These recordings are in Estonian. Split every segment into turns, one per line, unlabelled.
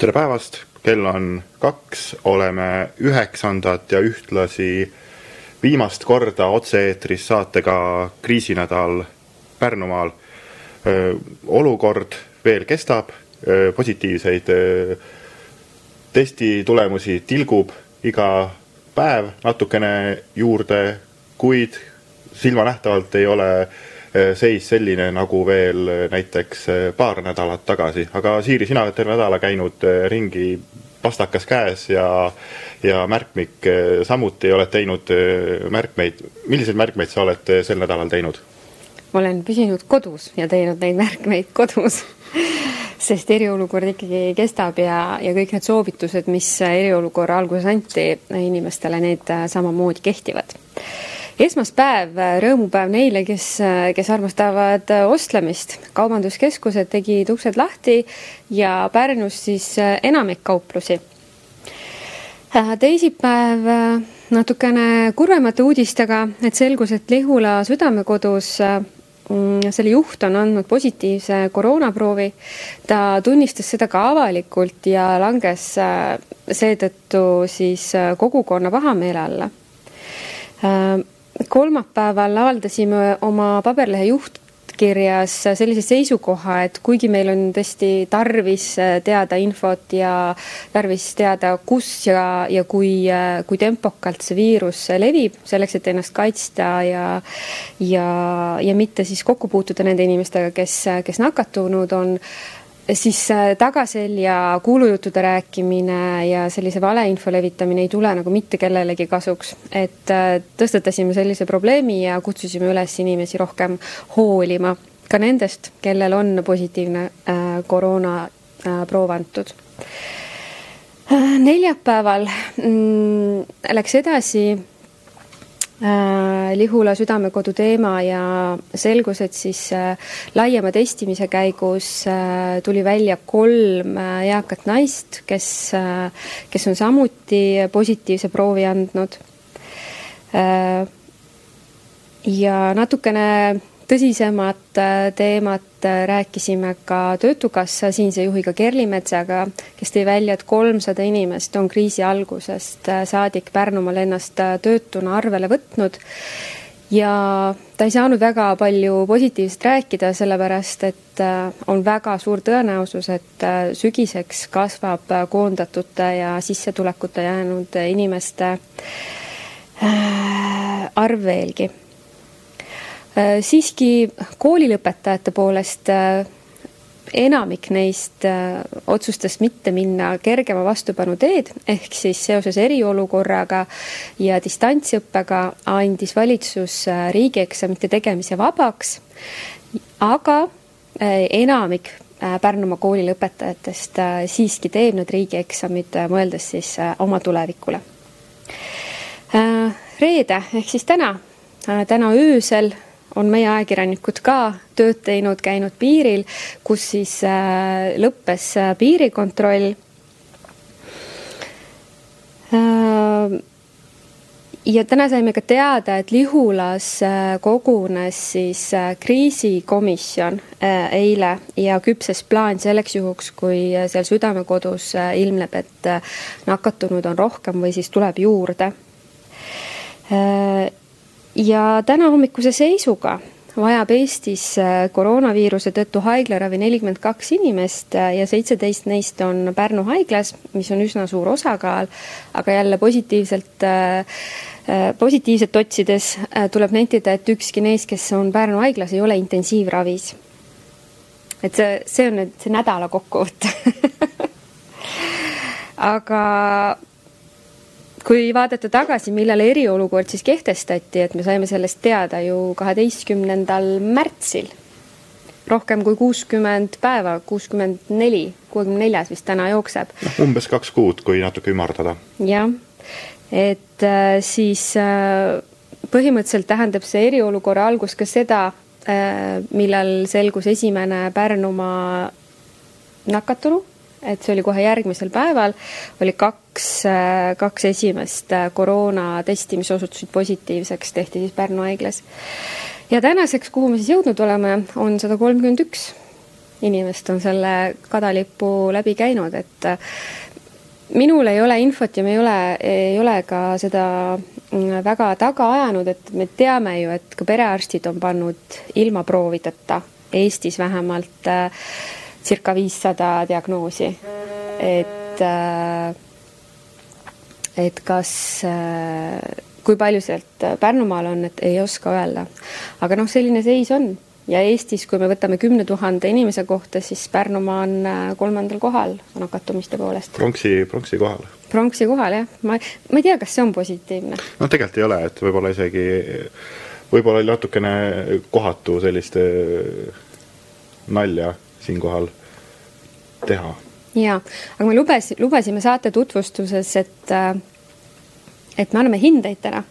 tere päevast, kell on kaks, oleme üheksandat ja ühtlasi viimast korda otse-eetris saatega Kriisinädal Pärnumaal. olukord veel kestab, positiivseid testitulemusi tilgub iga päev natukene juurde, kuid silmanähtavalt ei ole seis selline nagu veel näiteks paar nädalat tagasi, aga Siiri, sina oled terve nädala käinud ringi pastakas käes ja ja märkmik samuti oled teinud märkmeid. milliseid märkmeid sa oled sel nädalal teinud?
ma olen püsinud kodus ja teinud neid märkmeid kodus sest eriolukord ikkagi kestab ja, ja kõik need soovitused, mis eriolukorra alguses anti inimestele, need samamoodi kehtivad esmaspäev, rõõmupäev neile, kes, kes armastavad ostlemist. kaubanduskeskused tegid uksed lahti ja Pärnus siis enamik kauplusi. teisipäev natukene kurvemate uudistega, et selgus, et Lihula Südamekodus Mm, selle juht on andnud positiivse koroonaproovi. ta tunnistas seda ka avalikult ja langes äh, seetõttu siis äh, kogukonna pahameele alla. Äh, kolmapäeval avaldasime oma paberlehe juht, kirjas sellise seisukoha, et kuigi meil on tõesti tarvis teada infot ja tarvis teada, kus ja, ja kui, kui tempokalt see viirus levib, selleks, et ennast kaitsta ja ja, ja mitte siis kokku puutuda nende inimestega, kes, kes nakatunud on siis tagaselja kuulujuttude rääkimine ja sellise valeinfo levitamine ei tule nagu mitte kellelegi kasuks. et tõstatasime sellise probleemi ja kutsusime üles inimesi rohkem hoolima ka nendest, kellel on positiivne äh, koroonaproov antud. Äh, neljapäeval mm, läks edasi äh, Lihula Südamekodu teema ja selgus, et siis laiema testimise käigus tuli välja kolm eakat naist, kes, kes on samuti positiivse proovi andnud. ja natukene tõsisemat äh, teemat äh, rääkisime ka Töötukassa siinse juhiga Kerli Metsaga, kes tõi välja, et kolmsada inimest on kriisi algusest äh, saadik Pärnumaal ennast töötuna arvele võtnud. Ja ta ei saanud väga palju positiivset rääkida, sellepärast et on väga suur tõenäosus, et sügiseks kasvab koondatute ja sissetulekuta jäänud inimeste arv veelgi siiski koolilõpetajate poolest äh, enamik neist äh, otsustas mitte minna kergema vastupanu teed, ehk siis seoses eriolukorraga ja distantsõppega andis valitsus riigieksamite tegemise vabaks. aga enamik Pärnumaa koolilõpetajatest siiski teeb need riigieksamid, mõeldes siis oma tulevikule. reede ehk siis täna, täna öösel on meie ajakirjanikud ka tööd teinud, käinud piiril, kus siis äh, lõppes äh, piirikontroll. Äh, ja täna saime ka teada, et Lihulas kogunes siis kriisikomisjon eile ja küpses plaan selleks juhuks, kui seal Südamekodus ilmneb, et nakatunud on rohkem või siis tuleb juurde ja tänahommikuse seisuga vajab Eestis äh, koroonaviiruse tõttu haiglaravi nelikümmend kaks inimest äh, ja seitseteist neist on Pärnu haiglas, mis on üsna suur osakaal, aga jälle positiivselt äh, positiivset otsides tuleb nentida, et ükski neist, kes on Pärnu haiglas, ei ole intensiivravis. et see, see on nüüd see nädala kokkuvõte aga kui vaadata tagasi, millal eriolukord siis kehtestati, et me saime sellest teada ju kaheteistkümnendal märtsil. rohkem kui kuuskümmend päeva, kuuskümmend neli, kuuekümne neljas vist täna jookseb.
noh, umbes kaks kuud, kui natuke ümardada.
jah, et äh, siis äh, põhimõtteliselt tähendab see eriolukorra algus ka seda äh,, millal selgus esimene Pärnumaa nakatunu et see oli kohe järgmisel päeval, oli kaks, kaks esimest koroonatesti, mis osutusid positiivseks, tehti siis Pärnu haiglas. ja tänaseks, kuhu me siis jõudnud oleme, on sada kolmkümmend üks inimest on selle kadalipu läbi käinud, et minul ei ole infot ja me ei ole, ei ole ka seda mm, väga taga ajanud, et me teame ju, et ka perearstid on pannud ilma proovideta Eestis vähemalt äh, circa viissada diagnoosi. et äh,, et kas äh,, kui palju sealt Pärnumaal on, et ei oska öelda. aga noh, selline seis on ja Eestis, kui me võtame kümne tuhande inimese kohta, siis Pärnumaa on äh, kolmandal kohal nakatumiste poolest.
pronksi, pronksi kohal.
pronksi kohal jah, ma, ma ei tea, kas see on positiivne.
no tegelikult ei ole, et võib-olla isegi, võib-olla oli natukene kohatu sellist äh, nalja siinkohal teha.
jaa, aga me lubas, lubasime saate tutvustuses, et, äh, et me anname hindeid täna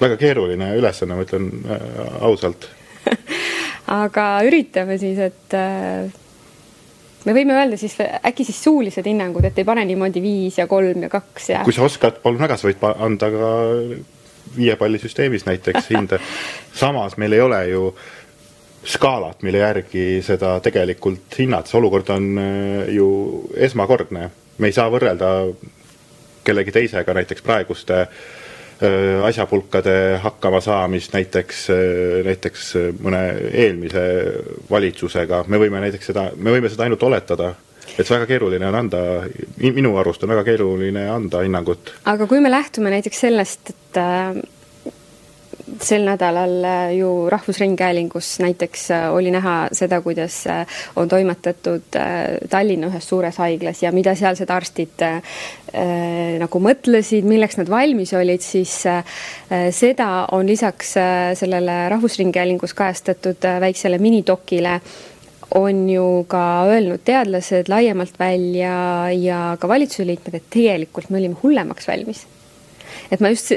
väga keeruline ülesanne, ma ütlen ausalt
aga üritame siis, et äh, me võime öelda siis äkki siis suulised hinnangud, et ei pane niimoodi viis ja kolm ja kaks ja.
kui sa oskad, palun väga, sa võid anda ka viie palli süsteemis näiteks hinde. samas meil ei ole ju skaalat, mille järgi seda tegelikult hinnata, see olukord on äh, ju esmakordne. me ei saa võrrelda kellegi teisega näiteks praeguste äh, asjapulkade hakkamasaamist näiteks, äh, näiteks mõne eelmise valitsusega, me võime näiteks seda, me võime seda ainult oletada et väga keeruline on anda, minu arust on väga keeruline anda hinnangut.
aga kui me lähtume näiteks sellest, et sel nädalal äh, ju Rahvusringhäälingus näiteks äh, oli näha seda, kuidas äh, on toimetatud Tallinna ühes suures haiglas ja mida sealsed arstid nagu mõtlesid, milleks nad valmis olid, siis seda on lisaks sellele Rahvusringhäälingus kajastatud väiksele minidokile on ju ka öelnud teadlased laiemalt välja ja ka valitsuse liikmed, et tegelikult me olime hullemaks valmis et ma just,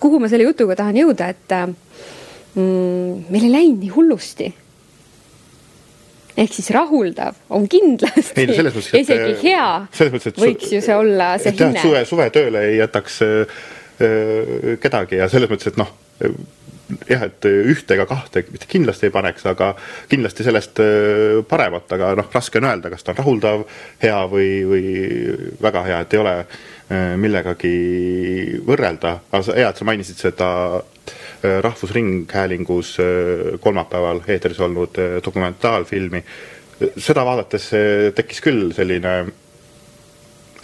kuhu ma selle jutuga tahan jõuda, et mm, meil ei läinud nii hullusti ehk siis rahuldav on kindlasti ei, no mõttes, isegi hea, mõttes, võiks ju see olla see hinne.
suve, suvetööle ei jätaks äh, äh, kedagi ja selles mõttes, et noh, jah, et ühte ega kahte mitte kindlasti ei paneks, aga kindlasti sellest äh, paremat, aga noh, raske on öelda, kas ta on rahuldav, hea või, või väga hea, et ei ole äh, Äh, millegagi võrrelda, aga hea, et sa mainisid seda äh, Rahvusringhäälingus äh, kolmapäeval eetris olnud dokumentaalfilmi. seda vaadates tekkis küll selline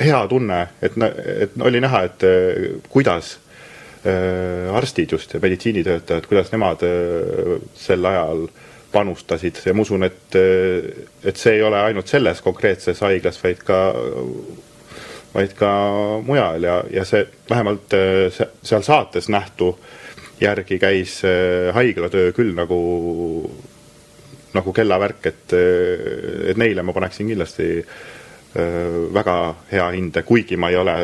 hea tunne, et, et oli näha, et kuidas arstid just ja meditsiinitöötajad, kuidas nemad sel ajal panustasid ja ma usun, et, et see ei ole ainult selles konkreetses haiglas, vaid ka vaid ka mujal ja, ja see vähemalt äh, seal saates nähtu järgi käis äh, haiglatöö küll nagu, nagu kellavärk, et, äh, et neile ma paneksin kindlasti väga hea hinde, kuigi ma ei ole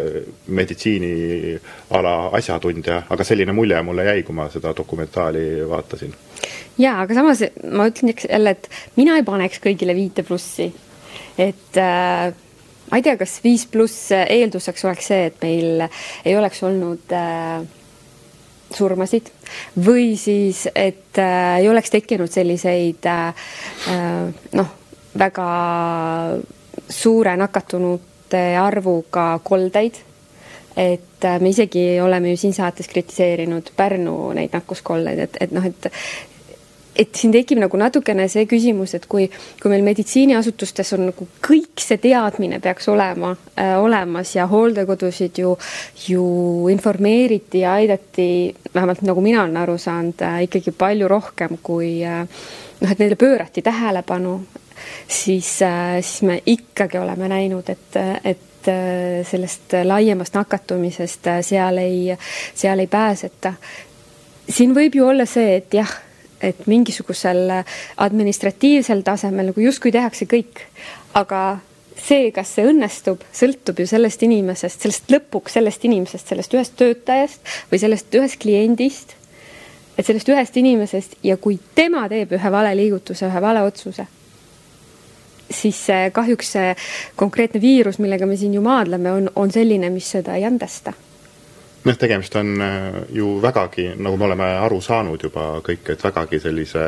meditsiiniala asjatundja, aga selline mulje mulle jäi, kui ma seda dokumentaali vaatasin.
jaa, aga samas ma ütlen jälle, et mina ei paneks kõigile viite plussi. et äh, ma ei tea, kas viis pluss eelduseks oleks see, et meil ei oleks olnud äh, surmasid või siis, et äh, ei oleks tekkinud selliseid äh, äh, noh, väga suure nakatunute arvuga koldeid. et äh, me isegi oleme ju siin saates kritiseerinud Pärnu neid nakkuskoldeid, et, et noh, et et siin tekib nagu natukene see küsimus, et kui, kui meil meditsiiniasutustes on nagu kõik see teadmine peaks olema äh, olemas ja hooldekodusid ju, ju informeeriti ja aidati, vähemalt nagu mina olen aru saanud äh,, ikkagi palju rohkem kui äh, noh, et neile pöörati tähelepanu, siis äh,, siis me ikkagi oleme näinud, et, et äh, sellest laiemast nakatumisest äh, seal ei, seal ei pääseta. siin võib ju olla see, et jah et mingisugusel administratiivsel tasemel nagu justkui tehakse kõik, aga see, kas see õnnestub, sõltub ju sellest inimesest, sellest lõpuks sellest inimesest, sellest ühest töötajast või sellest ühest kliendist. et sellest ühest inimesest ja kui tema teeb ühe vale liigutuse, ühe vale otsuse, siis kahjuks see konkreetne viirus, millega me siin ju maadleme, on, on selline, mis seda ei andesta
noh, tegemist on äh, ju vägagi, nagu me oleme aru saanud juba kõik, et vägagi sellise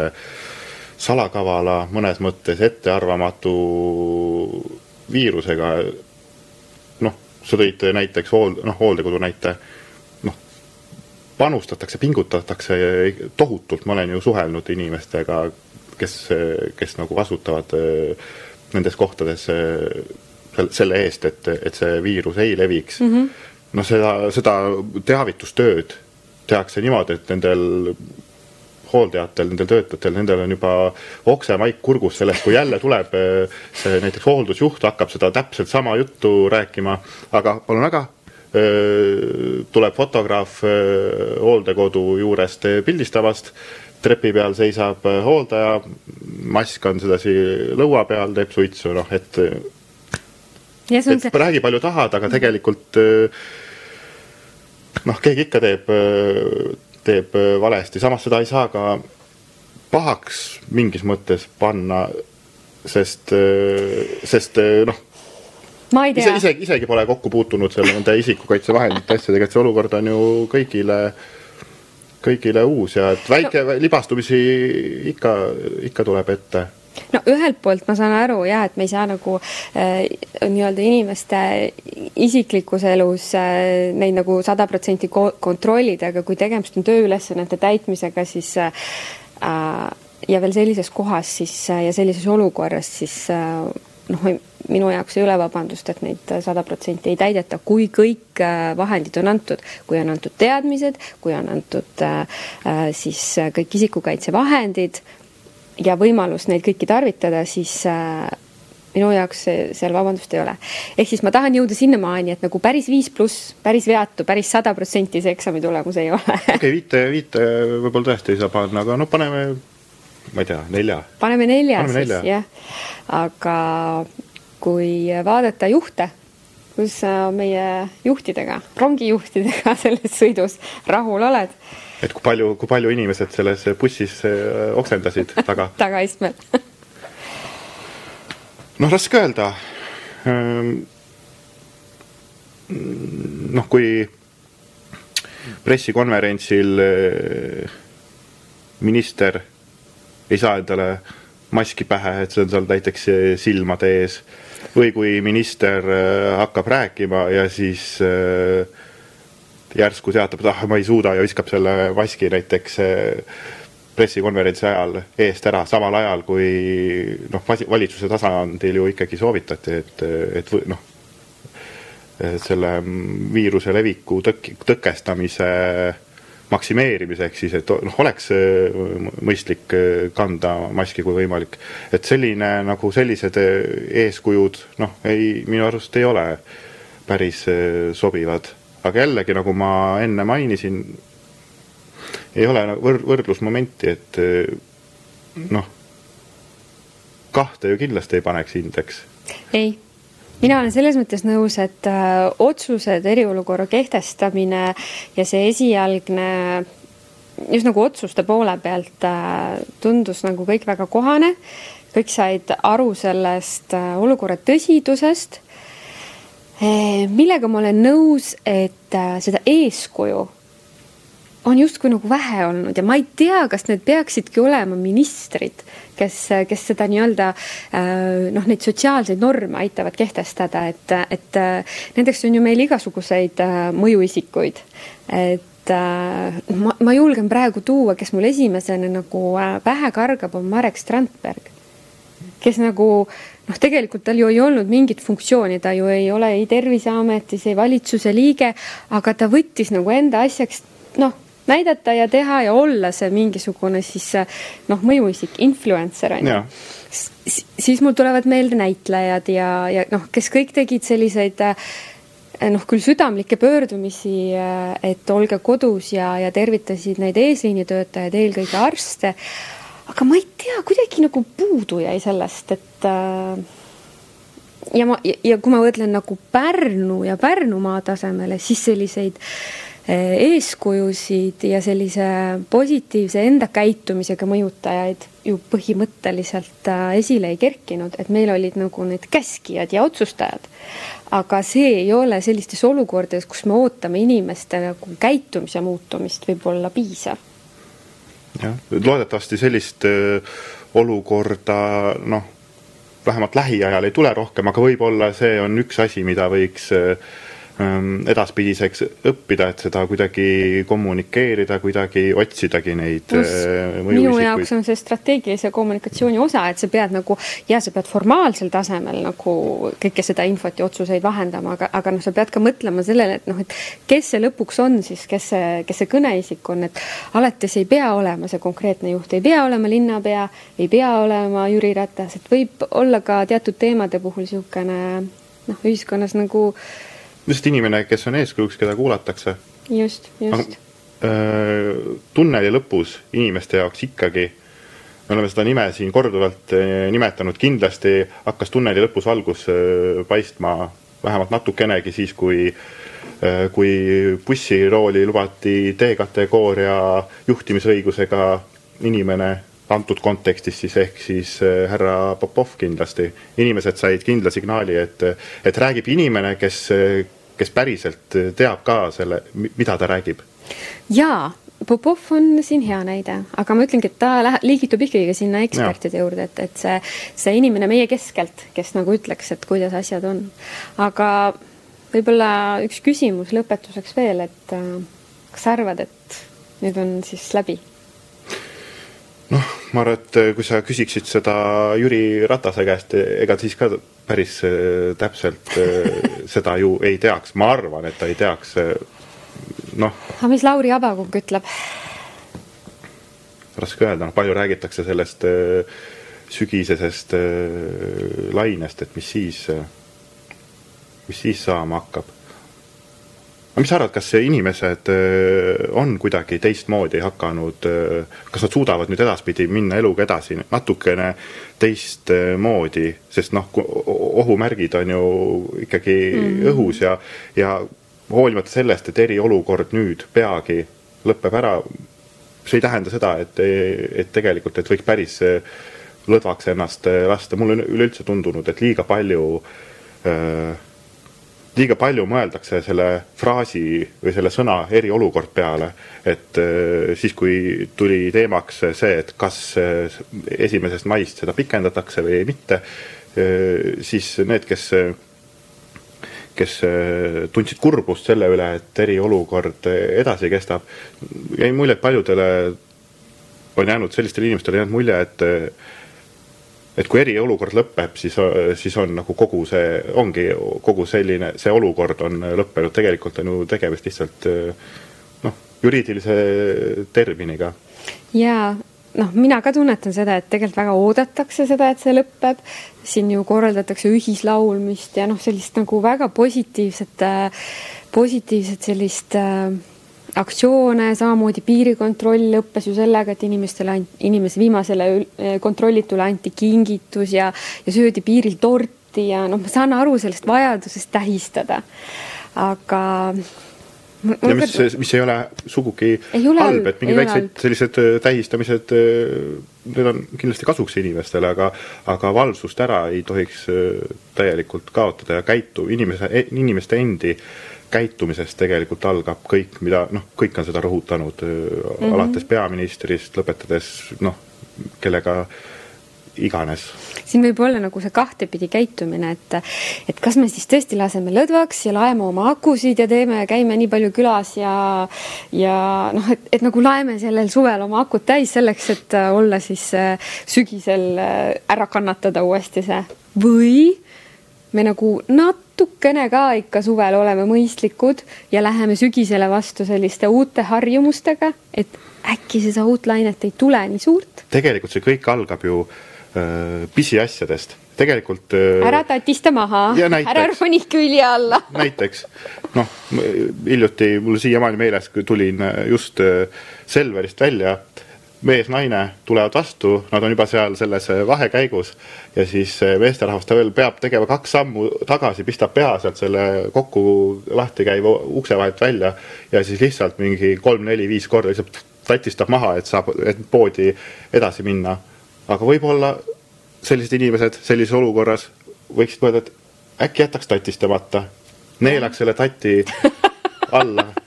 salakavala, mõnes mõttes ettearvamatu viirusega. noh, sa tõid näiteks hool-, noh, hooldekodu näite, noh, panustatakse, pingutatakse tohutult, ma olen ju suhelnud inimestega, kes, kes nagu vastutavad äh, nendes kohtades äh, selle eest, et, et see viirus ei leviks mm. -hmm. Noh, seda, seda teavitustööd tehakse niimoodi, et nendel hooldajatel, nendel töötajatel, nendel on juba oksemaik kurgus sellest, kui jälle tuleb äh, see näiteks hooldusjuht hakkab seda täpselt sama juttu rääkima, aga palun väga, tuleb fotograaf hooldekodu juurest pildistavast trepi peal seisab hooldaja, mask on sedasi lõua peal, teeb suitsu, noh, et
et
see... räägi palju tahad, aga tegelikult äh, noh, keegi ikka teeb, äh, teeb valesti, samas seda ei saa ka pahaks mingis mõttes panna, sest, sest noh,
ma ei tea.
ise, isegi, isegi pole kokku puutunud selle nende isikukaitsevahendite asjadega, et see olukord on ju kõigile kõigile uus ja et väike no. libastumisi ikka, ikka tuleb ette
no ühelt poolt ma saan aru jah, et me ei saa nagu äh, nii-öelda inimeste isiklikus elus äh, neid nagu sada protsenti kontrollida, aga kui tegemist on tööülesannete täitmisega, siis äh, ja veel sellises kohas siis äh, ja sellises olukorras, siis äh, noh, minu jaoks ei ole vabandust, et neid sada protsenti ei täideta, kui kõik äh, vahendid on antud, kui on antud teadmised, kui on antud äh, äh, siis kõik isikukaitsevahendid ja võimalus neid kõiki tarvitada, siis minu jaoks seal vabandust ei ole. ehk siis ma tahan jõuda sinnamaani, et nagu päris viis pluss, päris veatu, päris sada protsenti see eksami tulemus ei ole.
okei okay,, viite, viite võib-olla tõesti ei saa panna, aga no paneme, ma ei tea, nelja.
paneme nelja paneme siis, jah. aga kui vaadata juhte, kus sa meie juhtidega, rongijuhtidega selles sõidus rahul oled.
Et kui palju, kui palju inimesed selles bussis äh, oksendasid taga
tagaistmel
noh, raske öelda. Ehm, noh, kui pressikonverentsil äh, minister ei saa endale maski pähe, et see on seal näiteks silmade ees või kui minister äh, hakkab rääkima ja siis äh, järsku teatab, et ah, ma ei suuda ja viskab selle maski näiteks äh, pressikonverentsi ajal eest ära, samal ajal kui noh, valitsuse tasandil ju ikkagi soovitati, et, et noh, selle viiruse leviku tõk-, tõkestamise maksimeerimiseks siis, et noh, oleks äh, mõistlik äh, kanda maski, kui võimalik. et selline nagu sellised eeskujud noh, ei, minu arust ei ole päris sobivad. Aga jällegi, nagu ma enne mainisin, ei ole nagu võr-, võrdlusmomenti, et noh, kahte ju kindlasti ei paneks hindeks.
ei mina olen selles mõttes nõus, et äh, otsused, eriolukorra kehtestamine ja see esialgne just nagu otsuste poole pealt äh, tundus nagu kõik väga kohane. kõik said aru sellest äh, olukorra tõsidusest. Millega ma olen nõus, et seda eeskuju on justkui nagu vähe olnud ja ma ei tea, kas need peaksidki olema ministrid, kes, kes seda nii-öelda äh, noh, neid sotsiaalseid norme aitavad kehtestada, et, et äh, nendeks on ju meil igasuguseid äh, mõjuisikuid. et ma, ma julgen praegu tuua, kes mul esimesena nagu pähe kargab, on Marek Strandberg, kes nagu noh, tegelikult tal ju ei olnud mingit funktsiooni, ta ju ei ole ei Terviseametis, ei valitsuse liige, aga ta võttis nagu enda asjaks noh näidata ja teha ja olla see mingisugune siis noh, mõjuisik, influencer on ju. siis mul tulevad meelde näitlejad ja, ja noh, kes kõik tegid selliseid noh, küll südamlikke pöördumisi, et olge kodus ja, ja tervitasid neid eesliinitöötajaid, eelkõige arste. Aga ma ei tea, kuidagi nagu puudu jäi sellest, et ja ma, ja kui ma mõtlen nagu Pärnu ja Pärnumaa tasemele, siis selliseid äh, eeskujusid ja sellise positiivse enda käitumisega mõjutajaid ju põhimõtteliselt äh, esile ei kerkinud, et meil olid nagu need käskijad ja otsustajad. aga see ei ole sellistes olukordades, kus me ootame inimeste nagu käitumise muutumist, võib-olla piisav
jah, loodetavasti sellist öö, äh, olukorda noh, vähemalt lähiajal ei tule rohkem, aga võib-olla see on üks asi, mida võiks äh, Ähm, edaspidiseks õppida, et seda kuidagi kommunikeerida, kuidagi otsidagi neid
äh, minu jaoks on see strateegilise kommunikatsiooni osa, et sa pead nagu, ja sa pead formaalsel tasemel nagu kõike seda infot ja otsuseid vahendama, aga, aga noh, sa pead ka mõtlema sellele, et noh, et kes see lõpuks on siis, kes see, kes see kõneisik on, et alati see ei pea olema see konkreetne juht, ei pea olema linnapea, ei pea olema Jüri Ratas, et võib olla ka teatud teemade puhul niisugune noh, ühiskonnas nagu äh,
lihtsalt inimene, kes on eeskujuks, keda kuulatakse.
just, just.
tunneli lõpus inimeste jaoks ikkagi, me oleme seda nime siin korduvalt nimetanud, kindlasti hakkas tunneli lõpus valgus paistma vähemalt natukenegi siis, kui kui bussirooli lubati D-kategooria juhtimisõigusega inimene antud kontekstis siis ehk siis härra Popov kindlasti. inimesed said kindla signaali, et, et räägib inimene, kes kes päriselt teab ka selle, mida ta räägib?
jaa, Popov on siin hea näide, aga ma ütlengi, et ta läheb, liigitub ikkagi sinna ekspertide ja. juurde, et, et see, see inimene meie keskelt, kes nagu ütleks, et kuidas asjad on. aga võib-olla üks küsimus lõpetuseks veel, et äh, kas sa arvad, et nüüd on siis läbi?
Noh, ma arvan, et kui sa küsiksid seda Jüri Ratase käest, ega siis ka päris äh, täpselt seda ju ei teaks, ma arvan, et ta ei teaks, noh.
aga mis Lauri Abakukk ütleb?
raske öelda, noh palju räägitakse sellest sügisesest lainest, et mis siis, mis siis saama hakkab aga mis sa arvad, kas inimesed äh, on kuidagi teistmoodi hakanud, äh, kas nad suudavad nüüd edaspidi minna eluga edasi natukene teistmoodi, sest noh, ohumärgid on ju ikkagi mm. õhus ja, ja hoolimata sellest, et eriolukord nüüd peagi lõpeb ära, see ei tähenda seda, et, et tegelikult, et võiks päris äh, lõdvaks ennast lasta, mulle on üleüldse tundunud, et liiga palju äh, liiga palju mõeldakse selle fraasi või selle sõna eriolukord peale, et äh, siis, kui tuli teemaks see, et kas äh, esimesest maist seda pikendatakse või mitte, äh, siis need, kes kes tundsid kurbust selle üle, et eriolukord edasi kestab, jäi mulje, et paljudele on jäänud, sellistele inimestele jäänud mulje, et et kui eriolukord lõpeb, siis, siis on nagu kogu see, ongi kogu selline, see olukord on lõppenud, tegelikult on ju tegemist lihtsalt noh, juriidilise terminiga.
jaa, noh, mina ka tunnetan seda, et tegelikult väga oodatakse seda, et see lõpeb. siin ju korraldatakse ühislaulmist ja noh, sellist nagu väga positiivset, positiivset sellist äh, aktsioone, samamoodi piirikontroll lõppes ju sellega, et inimestele, inimese viimasele kontrollitule anti kingitus ja, ja söödi piiril torti ja noh, ma saan aru sellest vajadusest tähistada. aga
ja mis, mis ei ole sugugi ei ole halb, et mingid väiksed sellised äh, tähistamised, äh, need on kindlasti kasuks inimestele, aga aga valvsust ära ei tohiks äh, täielikult kaotada ja käitu inimese, inimeste endi äh, käitumisest tegelikult algab kõik, mida noh, kõik on seda rõhutanud mm, -hmm. alates peaministrist, lõpetades noh, kellega iganes.
siin võib olla nagu see kahtepidi käitumine, et, et kas me siis tõesti laseme lõdvaks ja laeme oma akusid ja teeme, käime nii palju külas ja, ja noh, et, et nagu laeme sellel suvel oma akud täis selleks, et olla siis sügisel ära kannatada uuesti see või me nagu natukene ka ikka suvel oleme mõistlikud ja läheme sügisele vastu selliste uute harjumustega, et äkki seda uut lainet ei tule nii suurt.
tegelikult see kõik algab ju äh, pisiasjadest, tegelikult äh,.
ära tatista maha, ära roni külje alla.
Näiteks, noh, hiljuti mul siiamaani meeles, kui tulin just äh, Selverist välja. Äh, mees-naine tulevad vastu, nad on juba seal selles äh, vahekäigus. Ja siis äh, meesterahvas, ta veel peab tegema kaks sammu tagasi, pistab pea sealt selle kokku lahti käiva ukse vahelt välja. Ja siis lihtsalt mingi kolm-neli-viis korda lihtsalt tatistab maha, et saab, et poodi edasi minna. Aga võib-olla sellised inimesed sellises olukorras võiksid mõelda, et äkki jätaks tatistamata, neelaks selle tati alla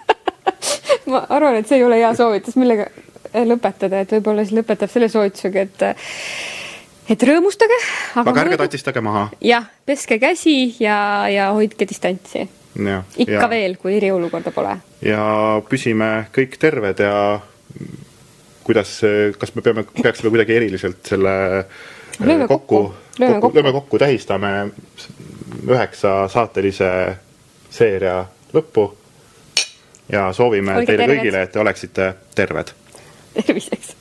ma arvan, et see ei ole hea soovitus, millega lõpetada, et võib-olla siis lõpetab selle soovitusega, et et rõõmustage,
aga ärge tatistage maha.
jah, peske käsi ja, ja hoidke distantsi. ikka
ja,
veel, kui eriolukorda pole.
ja püsime kõik terved ja kuidas, kas me peame, peaksime kuidagi eriliselt selle
lööme kokku,
kokku, lööme kokku, lööme kokku, tähistame üheksa saatelise seeria lõppu ja soovime Olge teile terved. kõigile, et te oleksite terved.
terviseks